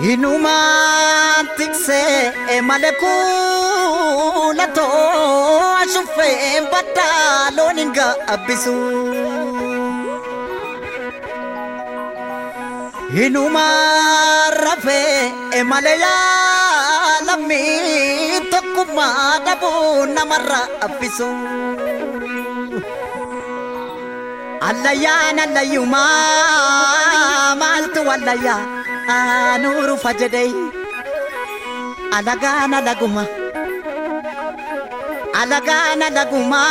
Inumaan tiksee malee kuulatoo ashuffee baddaa loon hin gaabbisu. Inumaan rafee malee yaalamii tokkummaa dhabuu namarraa abbisu. Allayyaan allayyumaa maaltu nuru fajadai alagana laguma alagana laguma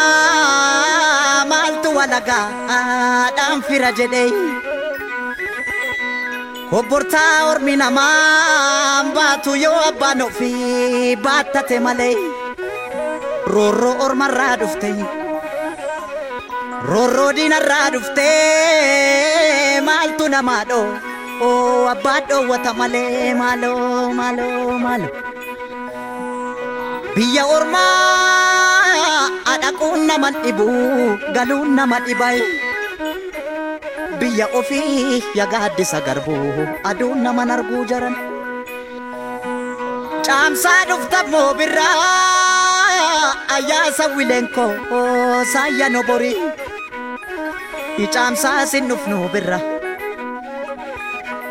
maaltu alagaa dhaan fira jedhei obbortaa ormi namaa baatu yoo abbaan ofii baattate malee roorroo ormarraa dhufte roorroo diinarraa dhufte maaltu namaa dhoo oo abbaa dhoowwata malee maaloo maaloo maaloo. Biyya ormaa adhaquun nama dhibu galuun nama dhibai. Biyya ofii yagaaddisa garbuu aduun nama arguu jaran. Caamsaa dhufta moo birraa ayyaasa wileenkoo saayya noborii. Caamsaa sin dhufnu birraa.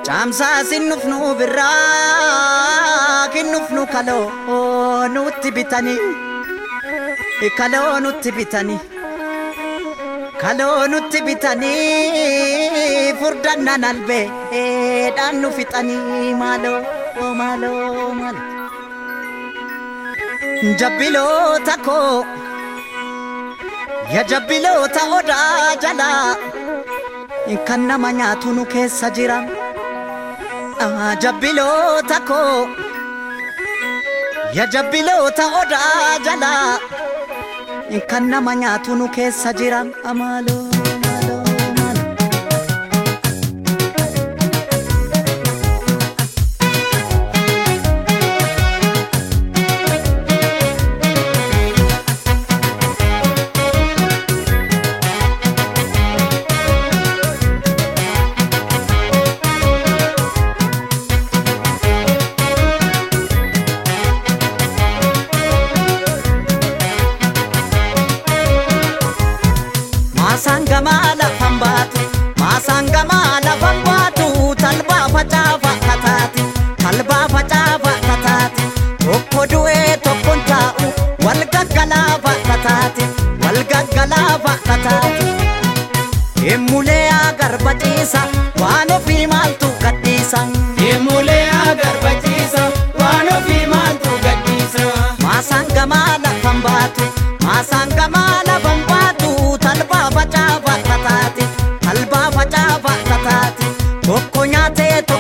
Caamsaa sin dhufnu birraa kinnufnu kaloo nutti bitanii kaloo nutti bitanii kaloo nutti bitanii furdannaan albee dhaan nu fixanii maaloo maaloo maaloo. Jabbiloota koo ya jabbiloota odaa jalaa kan nama nyaatu nu keessa jira. Jabbiloota koo ya jabbiloota odaa jalaa kan nama nyaatu nu keessa jira amaaloo. Kataati. Deemulee agarbachiisa, waan ofii maaltu gadhiisa. Deemulee agarbachiisa, waan ofii maaltu gadhiisa. Maasaan gamaa lafan baatu, maasaan gamaa lafan baatu, talbaa facaafa kataati, talbaa facaafa kataati. Tokko nyaatee tokkon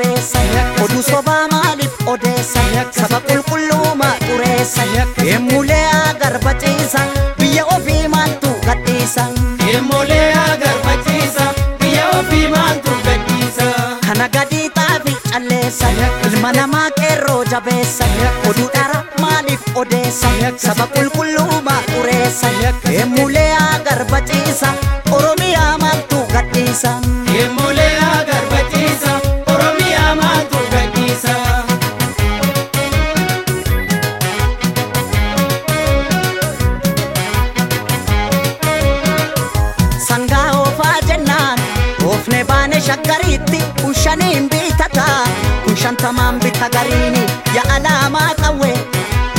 qeerroo jabeessa, oduu sobaa maaliif odeessa, saba qulqulluu maa xureessa. Deemulee agarbachiisa, biyya ofii maaltu gadhiisa. Deemulee agarbachiisa, biyya ofii maaltu gadhiisa. Kana gadi xaafi calleessa, ilma namaa qeerroo jabeessa, oduu dhara maaliif odeessa, saba qulqulluu maa xureessa. Deemulee agarbachiisa, Oromiyaa maaltu gadhiisa. Deemulee shaggariitti kun shaniin bitata kun shantamaan bita gariini ya alaamaa qawwe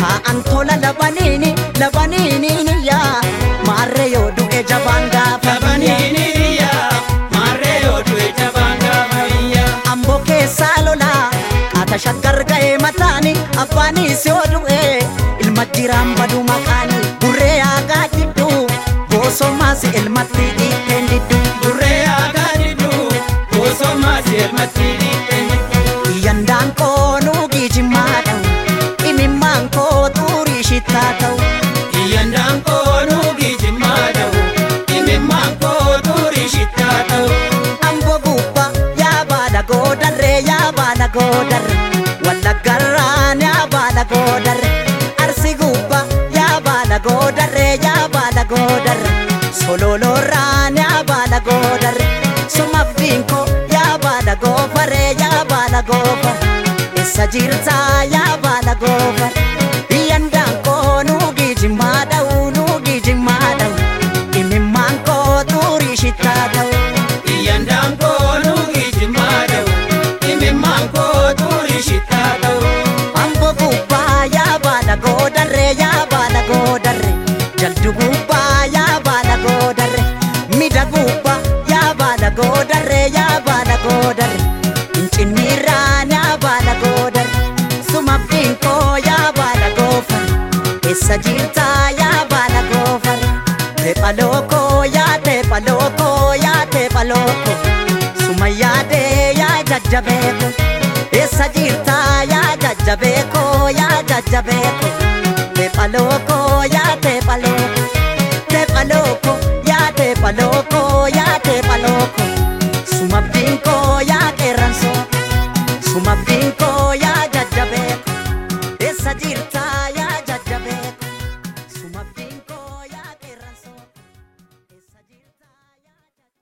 taa'an tola labaniini labaniiniini yaa maarree yoo du'e jabaan gaafa Labaniini iyyaa, maarree yoo du'e jabaan gaafa iyyaa. amboo keessaa lolaa qaata shaggar ga'ee mataani abbaanis yoo du'e ilma jiraan badu maqaani burree aagaa jidduu goosommaas ilmatti goodar wallaggarraan yaa baala goodar arsi gubba yaa baala goodarre yaa baala goodar sololorraan yaa baala goodar sumabdiinko yaa baala goofare yaa baala goofar isa jirtaa yaa baala goofar iyyandaan koo nuugii jimmaa dha'u nuugii jimmaa dha'u imimmaan koo xurii shittaa ta'u goodarre jaldu gubbaa yaa baala goodarre mida gubbaa yaa baala goodarre yaa baala goodarre incinniirraan yaa baala goodarre sumabdiin koo yaa baala goofar eessa jirtaa yaa baala goofar teephaloo koo yaa teephaloo koo yaa teephaloo koo suma yaadee yaa jajjabeeko eessa jirtaa yaa jajjabeeko yaa jajjabeeko teephalooko yaa voy a